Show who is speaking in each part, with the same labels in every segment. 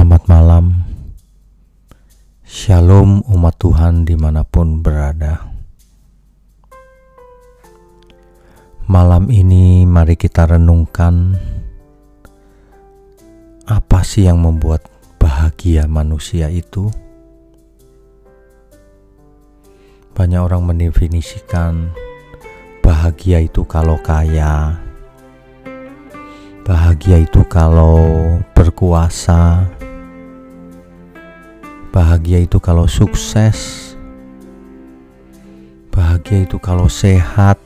Speaker 1: Selamat malam, Shalom umat Tuhan di mana pun berada. Malam ini mari kita renungkan apa sih yang membuat bahagia manusia itu. Banyak orang mendefinisikan bahagia itu kalau kaya, bahagia itu kalau berkuasa, bahagia itu kalau sukses, bahagia itu kalau sehat.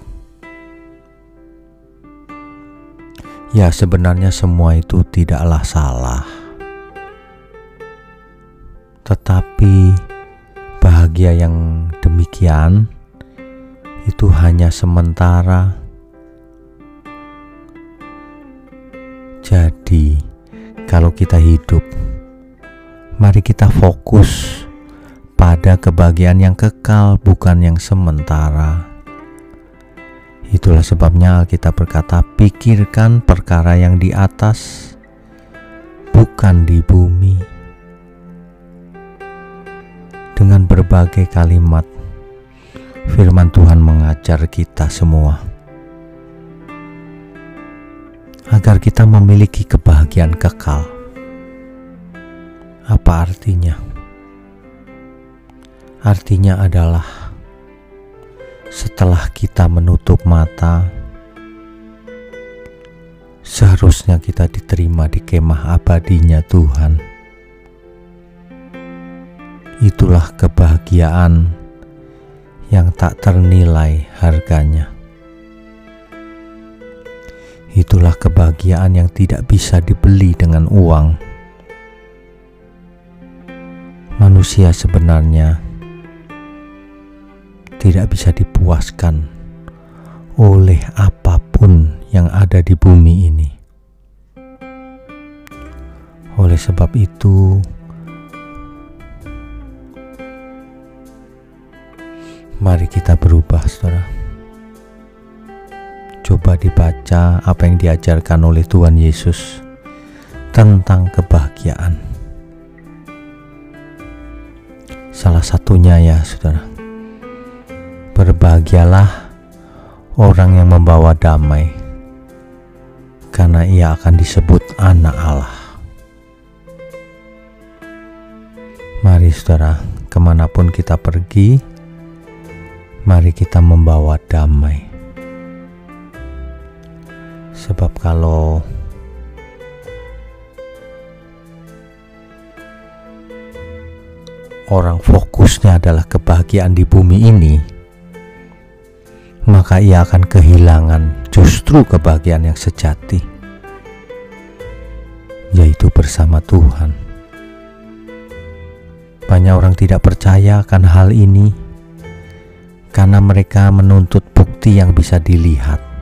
Speaker 1: Ya, sebenarnya semua itu tidaklah salah, tetapi bahagia yang demikian itu hanya sementara. Jadi, kalau kita hidup, mari kita fokus pada kebahagiaan yang kekal, bukan yang sementara. Itulah sebabnya kita berkata, "Pikirkan perkara yang di atas, bukan di bumi." Dengan berbagai kalimat, firman Tuhan mengajar kita semua agar kita memiliki kebahagiaan kekal. Apa artinya? Artinya adalah setelah kita menutup mata, seharusnya kita diterima di kemah abadinya Tuhan. Itulah kebahagiaan yang tak ternilai harganya. Itulah kebahagiaan yang tidak bisa dibeli dengan uang. Manusia sebenarnya tidak bisa dipuaskan oleh apa pun yang ada di bumi ini. Oleh sebab itu, mari kita berubah, saudara coba dibaca apa yang diajarkan oleh Tuhan Yesus tentang kebahagiaan. Salah satunya ya saudara, berbahagialah orang yang membawa damai, karena ia akan disebut anak Allah. Mari saudara, ke mana pun kita pergi, mari kita membawa damai Sebab kalau orang fokusnya adalah kebahagiaan di bumi ini, maka ia akan kehilangan justru kebahagiaan yang sejati, yaitu bersama Tuhan. Banyak orang tidak percaya akan hal ini karena mereka menuntut bukti yang bisa dilihat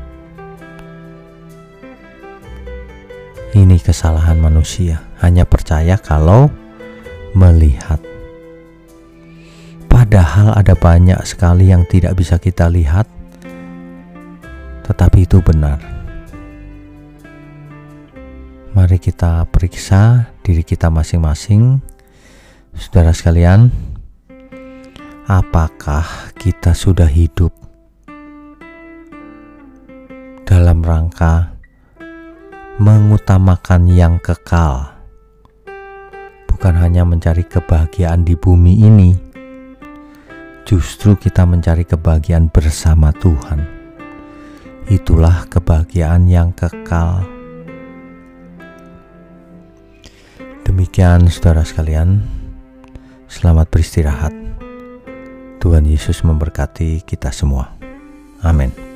Speaker 1: Ini kesalahan manusia, hanya percaya kalau melihat. Padahal ada banyak sekali yang tidak bisa kita lihat, tetapi itu benar. Mari kita periksa diri kita masing-masing, saudara sekalian. Apakah kita sudah hidup dalam rangka mengutamakan yang kekal, bukan hanya mencari kebahagiaan di bumi ini, justru kita mencari kebahagiaan bersama Tuhan. Itulah kebahagiaan yang kekal. Demikian, saudara sekalian, selamat beristirahat. Tuhan Yesus memberkati kita semua. Amin.